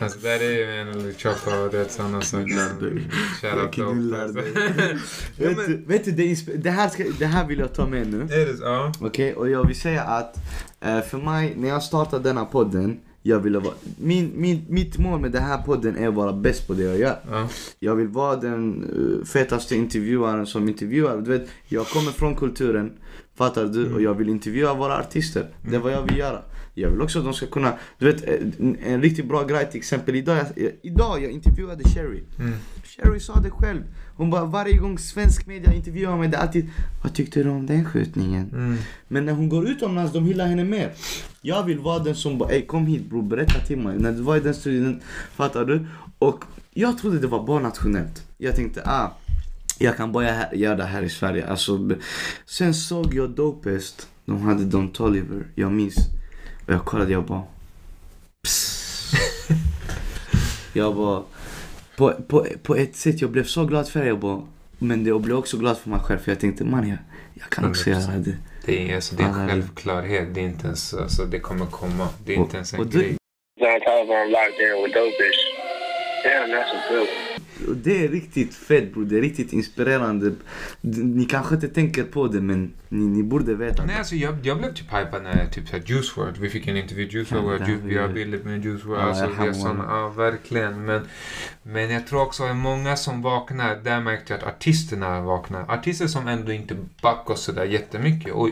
Alltså där är ju Anneli Choppa och det är ett sådana dig. Shoutout dig. Ja, vet, du, det, det, här ska, det här vill jag ta med nu. Är det så? Ja. Okej, och jag vill säga att eh, för mig, när jag startade denna podden, jag ville vara, min, min, mitt mål med den här podden är att vara bäst på det jag gör. ja. Jag vill vara den uh, fetaste intervjuaren som intervjuar. Du vet, jag kommer från kulturen, fattar du? Och jag vill intervjua våra artister. Det är vad jag vill göra. Jag vill också att de ska kunna, du vet en, en riktigt bra grej till exempel idag, jag, idag jag intervjuade Sherry. Mm. Sherry sa det själv. Hon bara varje gång svensk media intervjuar mig, det är alltid Vad tyckte du om den skjutningen? Mm. Men när hon går utomlands, de hyllar henne mer. Jag vill vara den som bara, ey kom hit bror, berätta till mig. När du var i den studien, fattar du? Och jag trodde det var bara nationellt. Jag tänkte, ah, jag kan bara här- göra det här i Sverige. Alltså, sen såg jag Dopest, de hade Don Toliver, jag minns. Och jag kollade, jag bara, psst. Jag bara, på, på, på ett sätt, jag blev så glad för bara, men det, jag blev också glad för mig själv för jag tänkte, man jag, jag kan också 100%. göra det. Det är, alltså, det är en är det. är inte ens, alltså, det kommer komma. Det är inte ens en grej. Det är riktigt fett bror, det är riktigt inspirerande. Ni kanske inte tänker på det men ni, ni borde veta. Nej, alltså, jag, jag blev typ hypad när typ så här, Juice WRLD, vi fick en intervju Juice WRLD, Ju- vi har bilder med Juice WRLD, Ja, alltså, vi såna, ja verkligen. Men, men jag tror också att många som vaknar, där märkte jag att artisterna vaknar. Artister som ändå inte backar sådär jättemycket. Och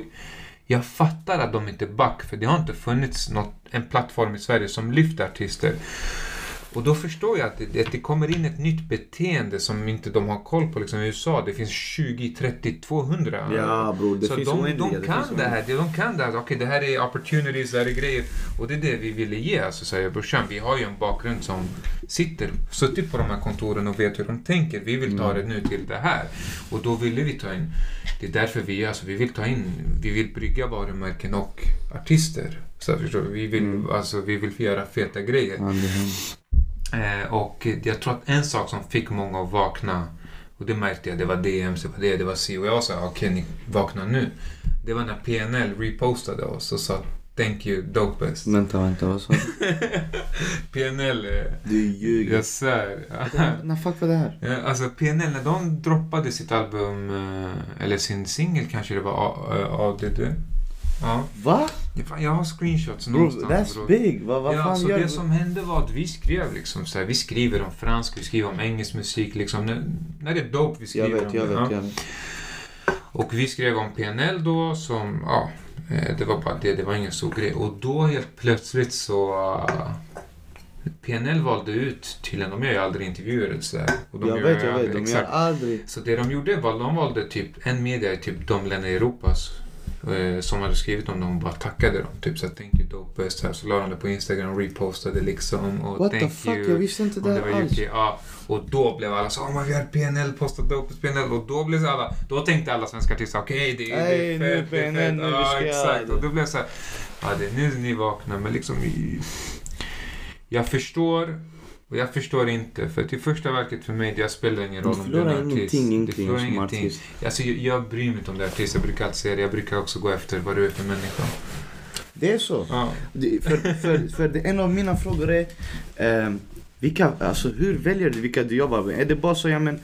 jag fattar att de inte back, för det har inte funnits något, en plattform i Sverige som lyfter artister. Och då förstår jag att det, att det kommer in ett nytt beteende som inte de har koll på. Liksom I USA, det finns 20, 30, 200. Ja bror, det så finns de, oändliga. de kan finns det här. De kan det här. Okej, det här är opportunities, det här är grejer. Och det är det vi ville ge. Alltså, säger brorsan, vi har ju en bakgrund som sitter, suttit på de här kontoren och vet hur de tänker. Vi vill ta Mm. det nu till det här. Och då ville vi ta in, det är därför vi, alltså, vi vill ta in, vi vill brygga varumärken och artister. Så förstår? Vi vill, Mm. alltså, vi vill göra feta grejer. Det är- Eh, och jag tror att en sak som fick många att vakna, och det märkte jag, det var DMs, det var det, det var C. Och jag sa, okej ni vakna nu. Det var när PNL repostade oss och sa Thank you, dopest. Vänta, vänta, vad sa du? PNL, eh, Du ljuger. jag svär. När fuck var det här? Alltså PNL, när de droppade sitt album, eh, eller sin singel kanske det var A- ADD. Ja, Va? Jag har screenshots Bro, någonstans. that's bror. big. Vad, vad ja, fan så gör det som hände var att vi skrev liksom så här, vi skriver om fransk, vi skriver om engelsk musik liksom. När, när det är dope vi Jag skriver vet, om jag det. vet, ja. jag vet. Och vi skrev om PNL då som, ja, eh, det var bara det, det var ingen stor grej. Och då helt plötsligt så uh, PNL valde ut, tydligen, de gör ju aldrig intervjuer och sådär. Och de Jag vet, jag vet. De gör aldrig... Så det de gjorde var de valde typ en media i typ de länder i Europa eh, som hade skrivit om dem och bara tackade dem. Typ så här, thank you dopest. Så, här, så la de det på Instagram och repostade liksom. Och What the fuck? you. Jag visste inte det det var alls. Ja, och då blev alla så oh my god PNL postat dopest PNL. Och då blev så alla, då tänkte alla svenska artister okej det, är- det Ey, är nu fett, det är fett. nu vi Ja, exakt. det. Och då blev det så här, ja det är nu ni vaknar. Men liksom, jag förstår Och jag förstår inte, för till första verket för mig, det spelar ingen roll om du är en artist. ingenting egentligen förlorar ingenting. artist. Alltså, jag, jag bryr mig inte om du är artist, jag brukar alltid säga det. Jag brukar också gå efter vad du är för människa. Det är så. Ja. Det, för, för, för det, en av mina frågor är ehm, vilka, alltså, hur väljer du vilka du jobbar med? Är det bara så, ja men,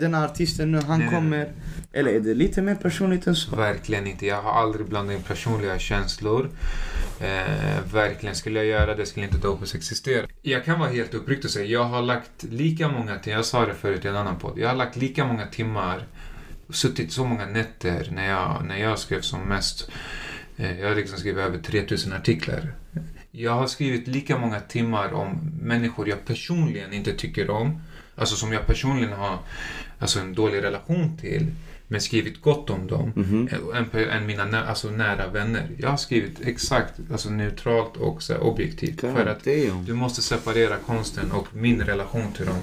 den här artisten nu, han Nej, nej, kommer. Eller är det lite mer personligt än så? Verkligen inte. Jag har aldrig blandat in personliga känslor. Eh, verkligen, skulle jag göra det skulle inte Dopus existera. Jag kan vara helt uppriktig och säga, jag har lagt lika många timmar, jag sa det förut i en annan podd, jag har lagt lika många timmar, suttit så många nätter när jag, när jag skrev som mest. Eh, jag har liksom skrivit över 3000 artiklar. Jag har skrivit lika många timmar om människor jag personligen inte tycker om, alltså som jag personligen har alltså en dålig relation till, men skrivit gott om dem Mhm. än, än mina nä, alltså nära vänner. Jag har skrivit exakt alltså neutralt och så här, objektivt. För att damn. du måste separera konsten och min relation till dem.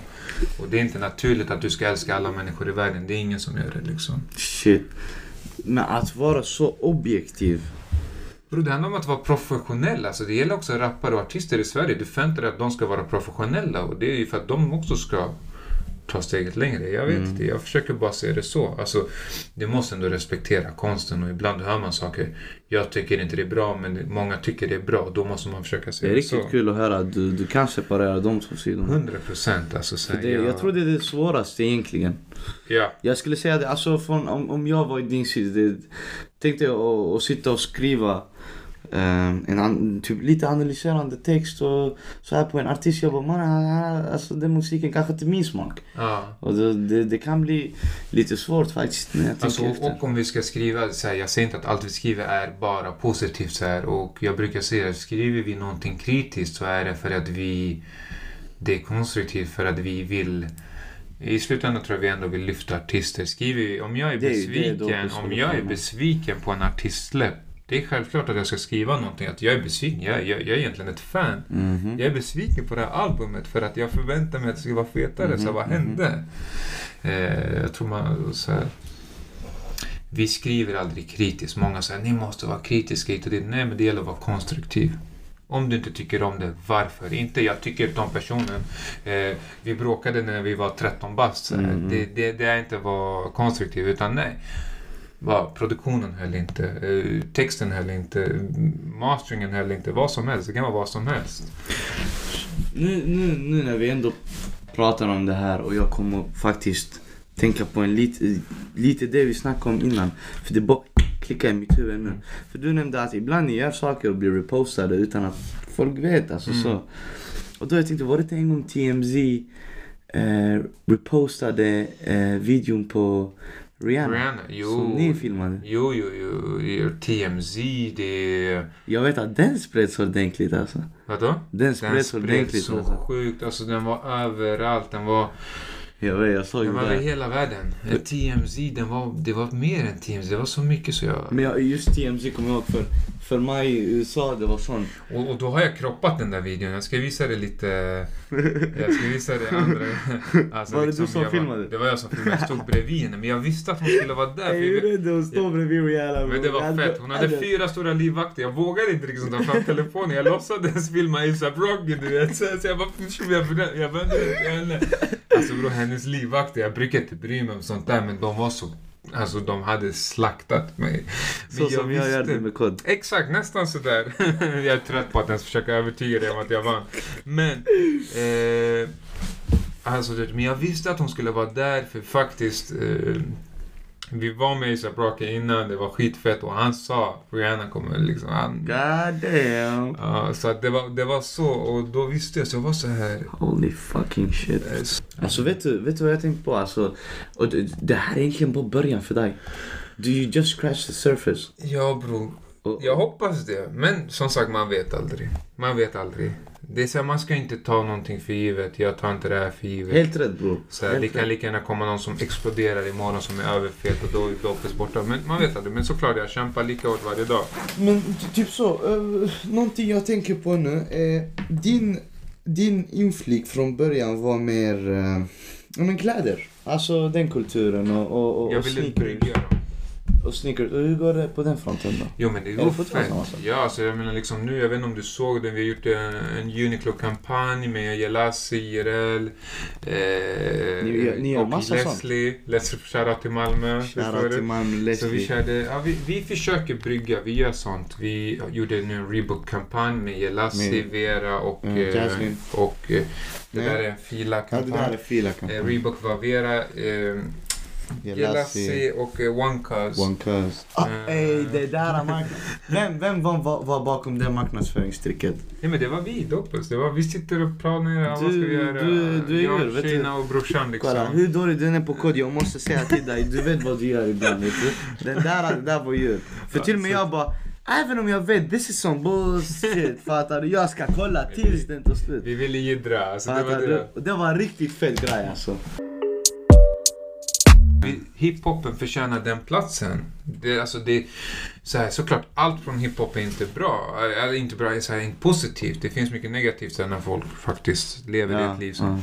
Och det är inte naturligt att du ska älska alla människor i världen. Det är ingen som gör det liksom. Shit. Men att vara så objektiv. Bro, det handlar om att vara professionell. Alltså, det gäller också rappare och artister i Sverige. Du förväntar dig att de ska vara professionella och det är ju för att de också ska ta steget längre. Jag vet Mm. inte, jag försöker bara se det så. Alltså, du måste ändå respektera konsten och ibland hör man saker. Jag tycker inte det är bra men många tycker det är bra. Då måste man försöka se Det är det, så. riktigt kul att höra att du, du kan separera de två sidorna. 100 procent. Alltså, så det, jag tror det är det svåraste egentligen. Ja. Jag skulle säga det, alltså från, om, om jag var i din sida, det, tänkte jag att, sitta och skriva en an, typ lite analyserande text och så här på en artist. Jag bara, man, alltså den musiken kanske inte är min smak. ja. Och det, det, det kan bli lite svårt faktiskt när jag tänker Alltså, efter. och om vi ska skriva, så här, jag säger inte att allt vi skriver är bara positivt så här, och jag brukar säga att skriver vi någonting kritiskt så är det för att vi, det är konstruktivt för att vi vill i slutändan tror jag vi ändå vill lyfta artister. Skriver vi, om jag är Det är ju- det är besviken, då om jag är besviken på en artistsläpp, det är självklart att jag ska skriva någonting, att jag är besviken, jag, jag, jag är egentligen ett fan. Mhm. Jag är besviken på det här albumet för att jag förväntar mig att det ska vara fetare. Så Mhm, vad mhm. hände? Eh, jag tror man så här, Vi skriver aldrig kritiskt. Många säger ni måste vara kritiska hit och dit. Nej, men det gäller att vara konstruktiv. Om du inte tycker om det, varför? Inte jag tycker om personen. Eh, vi bråkade när vi var 13 bast. Mm. Det, det, det är inte att vara konstruktiv, utan nej. Bara, produktionen höll inte, eh, texten höll inte, masteringen höll inte, vad som helst. Det kan vara vad som helst. Nu, nu, nu när vi ändå pratar om det här och jag kommer faktiskt tänka på en lite, lite det vi snackade om innan. För det bara klickar i mitt huvud nu. För du nämnde att ibland ni gör saker och blir repostade utan att folk vet. Alltså, Mm. så. Och då jag tänkte, var det inte en gång TMZ eh, repostade eh, videon på Rihanna? Rihanna, jo. Som ni filmade. Jo, jo, jo. TMZ, det. Jag vet att den spreds ordentligt alltså. Vadå? Den Den spreds spreds ordentligt så alltså. sjukt. Alltså den var överallt. Den var, Jag vet, jag såg den var över hela världen. TMZ, den var, det var mer än TMZ. Det var så mycket så jag... Men jag, just TMZ kommer jag ihåg för, för mig i USA det var sån. Och, och då har jag kroppat den där videon. Jag ska visa det lite... Jag ska visa det andra... Alltså, Var det du som jag filmade? det var jag som filmade. Jag stod bredvid henne. Men jag visste att hon skulle vara där. jag- rädd att stå bredvid Rihanna. Men det var fett. Hon hade fyra stora livvakter. Jag vågade inte liksom ta fram telefonen. Jag låtsades filma ASAP Rocky du vet. Så så jag bara jag, jag vände mig till henne. Alltså bror, hennes livvakter. Jag brukar inte bry mig om sånt där men de var så... Alltså de hade slaktat mig. Men Så som jag gör det med kod. Exakt, nästan sådär. jag är trött på att ens försöka övertyga dig om att jag vann. Men... Eh, alltså, men jag visste att hon skulle vara där för faktiskt... Eh, vi var med ASAP Rocky innan, det var skitfett och han sa Rihanna kommer liksom... Han, God damn. ja, så att det, var, det var så och då visste jag så jag var så här. Holy fucking shit. Alltså vet du, vet du vad jag tänkte på? Alltså, och det, det här är egentligen bara början för dig. Do you just scratch the surface? Ja bror, jag hoppas det. Men som sagt, man vet aldrig. Man vet aldrig. Det är så här, man ska inte ta någonting för givet. Jag tar inte det här för givet. Helt rätt bror. Så här, Helt det kan rätt. lika gärna komma någon som exploderar imorgon som är överfet och då är Lopez borta. Men man vet aldrig. Men såklart, jag kämpar lika hårt varje dag. Men ty- typ så, uh, någonting jag tänker på nu är din, din inflik från början var mer, uh, men kläder. Alltså den kulturen och, och, och, Jag och ville brygga dem. Och sneakers. Hur går det på den fronten då? Jo men det Är går det fett. Ja, alltså jag menar liksom nu, jag vet inte om du såg den, vi har gjort en, en Uniqlo-kampanj med Jelassi, IRL, eh, Ni ni och massa sånt. Leslie. Shoutout till Malmö. Shoutout till Malmö Så vi Leslie. körde, ja, vi, vi försöker brygga, vi gör sånt. Vi gjorde nu en Reebok-kampanj med Jelassi, Vera och, Mm, eh, och eh, det där är en Ja, det Fila-kampanj. där är fila eh. Reebok var Vera, Jelassi och eh, One Cuz. One. Ah, Eh. ey, det där. Vem, vem var, var, var bakom det marknadsföringstricket? Nej men det var vi Doppus. Det var, vi sitter och planerar vad ska Du- vi göra. du- du jag, gör, vet du. Kina och brorsan liksom. Kolla hur dålig du är på kod. Jag måste säga till dig, du vet vad du gör ibland. Vet du? Den där, det där var djur. För till och med jag bara, även om jag vet this is some bullshit. Fattar du? Jag ska kolla tills den tar slut. Vi ville jiddra. Alltså, det var det. Det var en riktigt fet grej alltså. Vi- Hiphopen förtjänar den platsen. Det, alltså det, så här, såklart, allt från hiphop är inte bra. Eller inte bra, är så här, inte positivt. Det finns mycket negativt när folk faktiskt lever Ja, ett liv som... ja.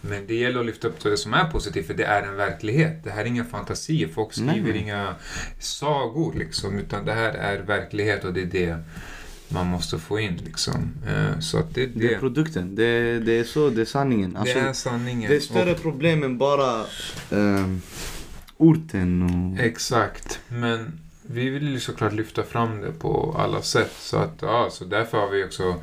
Men det gäller att lyfta upp det som är positivt, för det är en verklighet. Det här är inga fantasier. Folk skriver Nej. inga sagor liksom, utan det här är verklighet och det är det man måste få in liksom. Eh, Så att det, Det är det, produkten. Det, det är så, det är sanningen. det Alltså, är sanningen. det är större problem än bara ehm, orten och... Exakt, men vi vill ju såklart lyfta fram det på alla sätt. Så att, ja, så därför har vi också,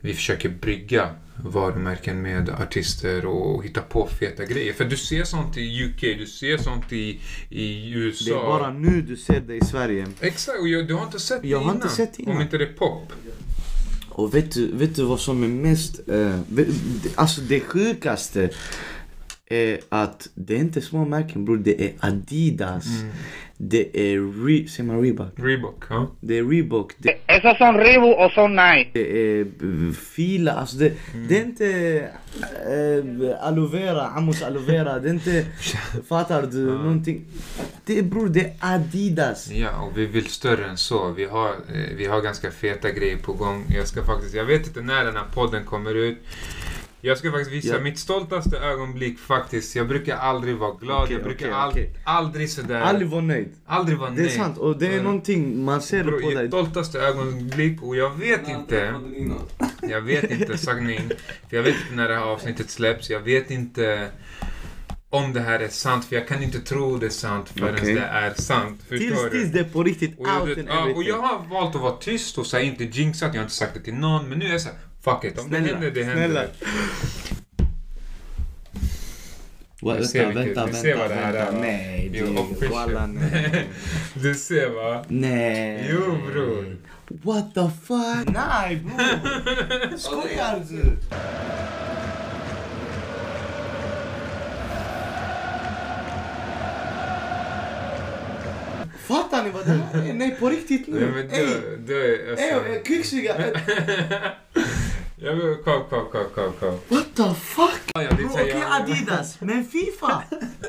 vi försöker brygga varumärken med artister och hitta på feta grejer. För du ser sånt i UK, du ser sånt i, i USA. Det är bara nu du ser det i Sverige. Exakt, och jag, du har inte sett det Jag har innan. inte sett innan. Om inte det är pop. Och vet du, vet du vad som är mest... eh, alltså det sjukaste är att det är inte små märken bror, det är Adidas. Mm. Det är Re, säger man Reebok? Reebok, ja. Det är Reebok, det, Esos son Reebok o son Nike. det är eh, Fila, alltså det, Mm. det är inte eh, aloe vera, Amos aloe vera, det är inte, fattar du, någonting. Det är bror, det är Adidas. Ja, och vi vill större än så. Vi har, eh, vi har ganska feta grejer på gång. Jag ska faktiskt, jag vet inte när den här podden kommer ut. Jag ska faktiskt visa Ja. mitt stoltaste ögonblick faktiskt. Jag brukar aldrig vara glad. Okej, jag brukar okej, ald- okej. aldrig sådär. Aldrig var nöjd. aldrig vara Det är nöjd. sant och det är Mm. någonting, man ser det Bro, på dig. Mitt stoltaste ögonblick och jag vet inte. Jag vet inte sanning. För jag vet inte när det här avsnittet släpps. Jag vet inte om det här är sant. För jag kan inte tro det är sant förrän Okej. det är sant. Förstår Tills, du? tills det är på riktigt Och jag, out vet, and ja, och jag har valt att vara tyst och så här, inte jinxat, jag har inte sagt det till någon. Men nu är jag såhär, fuck it. Om Snälla, det händer, det händer. snälla. Va, Du ser vilket- du ser vad det här är, va? Nej, du, walla, nej. Du ser va? nej. Jo, bror. What the fuck? Nej bror. Skojar du? Fattar ni vad det här är? Nej på riktigt Nej, nu. men Ey, du, du är... ey, Alltså, ey, kvicksilver. jag vill, kom, kom, kom, kom, kom. What the fuck? Ja, ja, det Bro, okej jag. Adidas, men Fifa!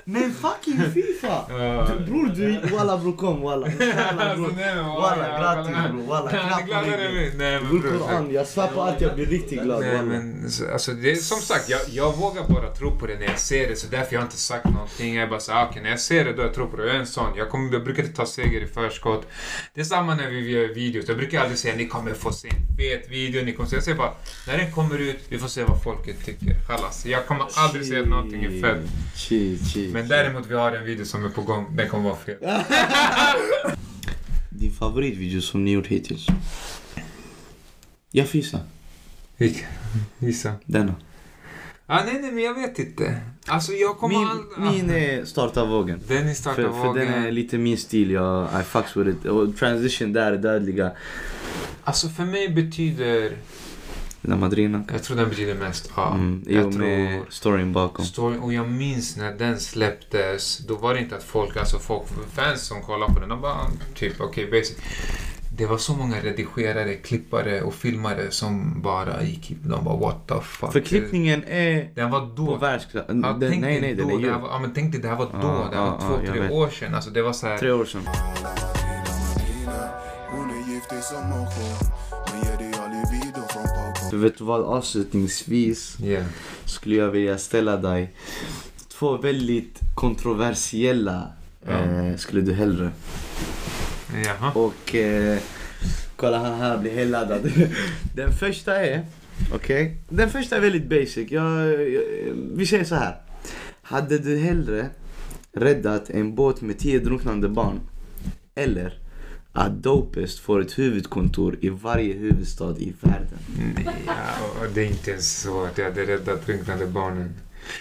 Men fucking Fifa! Ja. Du, bror du, walla bror kom walla. Alltså, bror. nej, men Walla grattis bror, walla klapp på ryggen. Bror. Koran, jag svär på att jag blir riktigt glad Nej men så- alltså det är som sagt, jag, jag vågar bara tro på det när jag ser det så därför jag inte sagt någonting. Jag är bara så ah, okej när jag ser det då jag tror på det. Jag är en sån. Jag, kommer, jag brukar inte ta seger i förskott. Det är samma när vi gör videos. Jag brukar aldrig säga ni kommer få se en fet video. Ni kommer se. Jag säger bara när den kommer ut, vi får se vad folket tycker. Chalas. Jag kommer aldrig säga att någonting är chill. Men däremot vi har en video som är på gång. Den kommer vara fet. Din favoritvideo som ni gjort hittills? Jag fisa. Vilka? Gissa. Denna. Ah, nej nej men jag vet inte. Alltså jag kommer Min, aldrig... min är starta vågen. Den är starta För, för vågen. den är lite min stil, jag, I fucks with it. Och transition där är dödliga. Alltså för mig betyder... La Madrina. Jag tror den betyder mest ja. Mm, I jag med storyn bakom. Story, och jag minns när den släpptes, då var det inte att folk, alltså folk, fans som kollade på den, de bara typ okej basic. Det var så många redigerare, klippare och filmare som bara gick, de bara what the fuck. För klippningen är Den var på då. världsklass. Ja, Den- Nej, nej, den då, är det ju var, ja, men tänk dig, det här var då. Ja, det här var ja, två, ja, jag tre vet. år sedan. Alltså det var så här. tre år sedan. Från Poco Du vet vad, avslutningsvis Yeah. skulle jag vilja ställa dig två väldigt kontroversiella eh, skulle du hellre. Jaha. Och eh, kolla han här blir helt laddad. Den första är, okej? Den första är väldigt basic. Jag, jag, vi säger så här. Hade du hellre räddat en båt med tio drunknande barn eller att Dopest får ett huvudkontor i varje huvudstad i världen? Ja, och det är inte ens så att jag hade räddat drunknande barnen.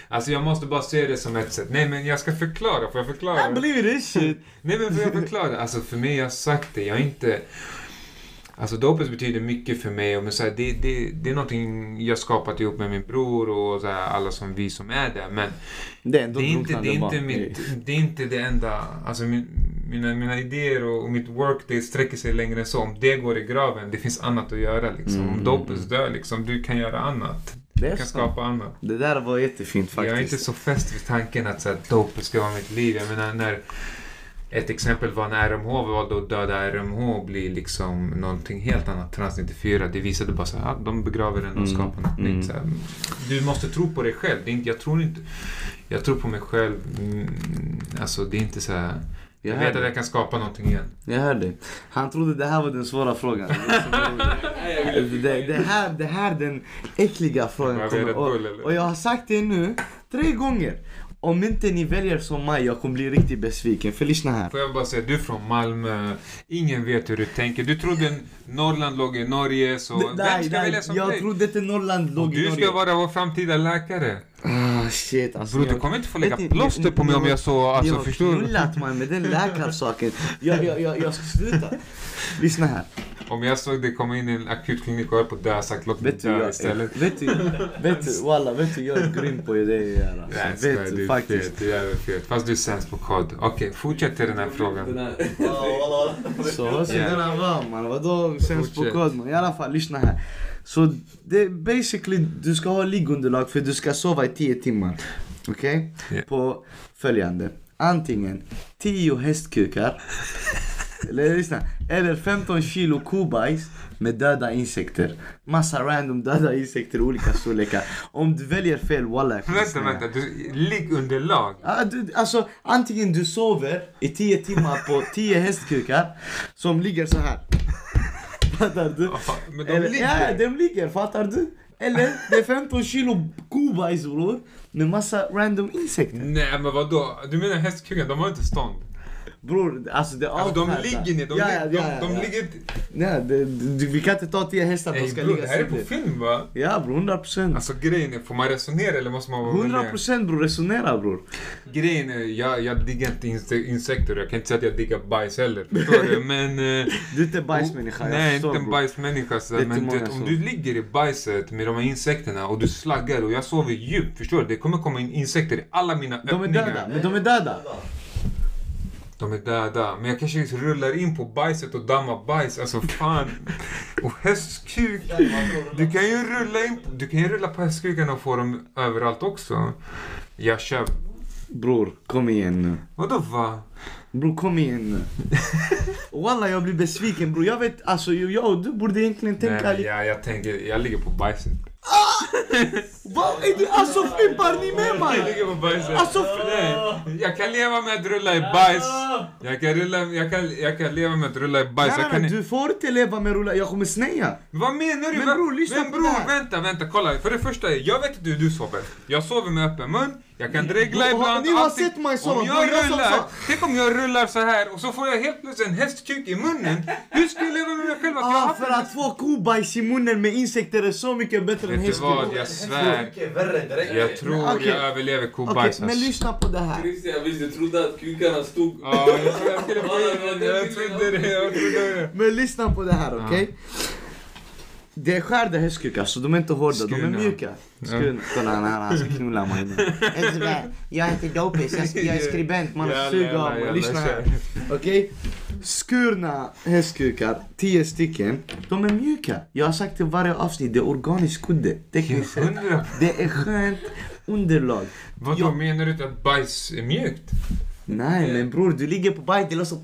Alltså jag måste bara se det som ett sätt. Nej men jag ska förklara, får jag förklara? I believe this shit! Nej men får jag förklara? Alltså för mig, jag har sagt det, jag är inte... Alltså dopet betyder mycket för mig och men så här, det, det, det är någonting jag skapat ihop med min bror och så här, alla som vi som är där. Men Det är det är inte, det är inte, mitt, det är inte det enda. Alltså min, mina, mina idéer och, och mitt work det sträcker sig längre än så. Om det går i graven, det finns annat att göra liksom. Mm. Om dopet dör liksom, du kan göra annat. Det Du kan sant. skapa annat. Det där var jättefint faktiskt. Jag är inte så fäst vid tanken att så här, dopet ska vara mitt liv. Jag menar när ett exempel var när RMH valde att döda RMH och bli liksom någonting helt annat, Trans 94. Det visade bara så här, ah, de begraver den och Mm, skapar något mm. nytt. Så här, du måste tro på dig själv. Det är inte, jag tror inte... Jag tror på mig själv. Mm, alltså det är inte så här... Jag Jag vet att jag kan skapa någonting igen. Jag hör dig. Han trodde det här var den svåra frågan. det, det, här, det här den äckliga frågan kommer. Och, och jag har sagt det nu tre gånger. Om inte ni väljer som mig, jag kommer bli riktigt besviken. För lyssna här. Får jag bara säga, du är från Malmö. Ingen vet hur du tänker. Du trodde Norrland låg i Norge, så vem Nej, ska nej, välja som jag dig? trodde inte Norrland låg i du Norge. ska vara vår framtida läkare. Ah shit alltså. Bror, du jag- kommer inte få lägga ni, plåster ni- på mig om har- jag så, alltså har förstår du? knullat man med den läkarsaken. Jag, jag, jag, jag ska sluta. Lyssna här. Om jag såg dig komma in i en akutklinik och höll på att dö, jag sagt låt mig dö jag, istället. vet du, vet du, walla, vet du, jag är grym på det jag Alltså. Vet du faktiskt. du är fet. Fast du är sämst på kod. Okej, fortsätt till den här frågan. Så, så den här var man. Vadå sämst på kod man? I alla fall, lyssna här. Så det är basically, du ska ha liggunderlag för du ska sova i 10 timmar. Okej? Ja. På följande. Antingen 10 hästkukar. eller lyssna. Eller 15 kilo kobajs med döda insekter. Massa random döda insekter i olika storlekar. Om du väljer fel, walla Vänta, vänta. Du, liggunderlag. Du, alltså antingen du sover i 10 timmar på 10 hästkukar som ligger så här. Fattar du? Men de Eller, ligger. Ja, de ligger, fattar du? Eller det är 15 kilo kobajs bror. Med massa random insekter. Nej men vadå? Du menar hästkuken, de har inte stånd? Bror, alltså det Alltså de ligger ner, de, ja, ja, de, ja, de ja. ligger... Nej, det, det, vi kan inte ta 10 hästar, de Ey ska bror, ligga det här är på film va? Ja bror, 100 procent. Alltså grejen är, får man resonera eller måste man vara 100 med? procent bror, resonera bror. Grejen är, jag, jag diggar inte inse- insekter, jag kan inte säga att jag diggar bajs heller. Förstår du? Men... eh, Du är inte bajsmänniska, jag Nej, förstår, inte en bajsmänniska. Så, Det men vet, om du ligger i bajset med de här insekterna och du slaggar och jag sover djupt, förstår du? Det kommer komma in insekter i alla mina De är öppningar. döda, men de är döda. De är döda. Men jag kanske rullar in på bajset och dammar bajs. Alltså fan. Och hästkuk. Du kan ju rulla in, du kan ju rulla på hästkuken och få dem överallt också. Jag kör. Bror, kom igen nu. Vadå va? Bror kom igen nu. Walla jag blir besviken bror. Jag vet, alltså jag och du borde egentligen Nej, tänka lite. jag, jag tänker, jag ligger på bajset. Vad är det? Alltså flippar ni med mig? ligger på bajset. Alltså, Nej, jag kan leva med att rulla i bajs. Jag kan, rulla, jag kan, jag kan leva med att rulla i bajs. Jag kan, du får inte leva med rulla, jag kommer snäja. Vad menar du? Men bror, lyssna på bror, det här. vänta, vänta, kolla. För det första, jag vet inte hur du sover. Jag sover med öppen mun, jag kan dregla ibland. ni har allting. sett mig sova, Om jag rullar, sa- tänk om jag rullar så här och så får jag helt plötsligt en hästkuk i munnen. Hur ska jag leva med mig själv att jag har Ah, haft för en att få kobajs i munnen med insekter är så mycket bättre än Vet du vad, hästkuk. jag svär. Jag tror Okej. jag överlever kobajs. men alltså. lyssna på det här. Christian visst, jag trodde att kukarna stod... Ja, jag trodde det. Men lyssna på det här, okej? Det är skärda hästkukar så de är inte hårda, de är Skurna. mjuka. Skurna. Kolla han, ska knulla mig nu. Jag heter Dopis, jag, jag är skribent, man suger av mig. Lyssna här. Okej? Skurna hästkukar, 10 stycken, de är mjuka. Jag har sagt i varje avsnitt, det är organisk kudde. Tekniskt sett. Det är skönt underlag. Vadå, Jag- menar du inte att bajs är mjukt? Nej men bror, du ligger på bajs, det låter så...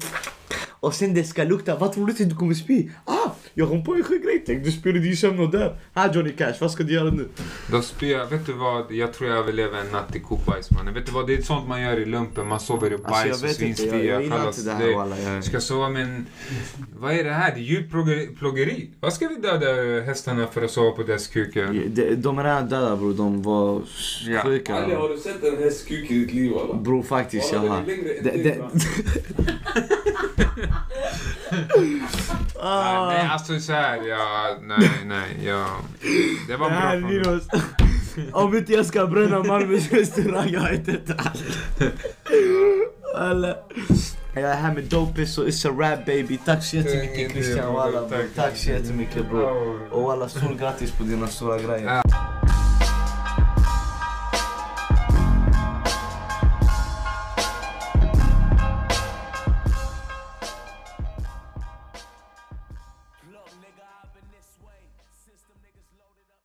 Och sen det ska lukta, vad tror du att du kommer spy? Ah! Jag kom på en sjuk grej, tänk du i din sömn och dör. Här Johnny Cash, vad ska du göra nu? Då spyr jag, vet du vad? Jag tror jag överlever en natt i kobajs mannen. Vet du vad? Det är sånt man gör i lumpen. Man sover i bajs Alltså jag och vet inte, jag, jag gillar inte det här walla. Jag, Ska sova med en... Vad är det här? Det är djurplågeri. Vad ska vi döda hästarna för att sova på deras kukar? de, de är redan döda bror, de var Ja. sjuka. Aldrig har du sett en häst kuk i ditt liv walla. Bror faktiskt, jag har. Ah, nej, alltså så här, ja, nej, nej, ja. Det var Det bra från. Om inte jag ska bränna Malmös restaurang, jag vet inte. Alla. Jag är här med Dopis och a rap baby. Tack så jättemycket Christian Walla. tack. Tack så jättemycket bror. Och alla stort grattis på dina stora grejer.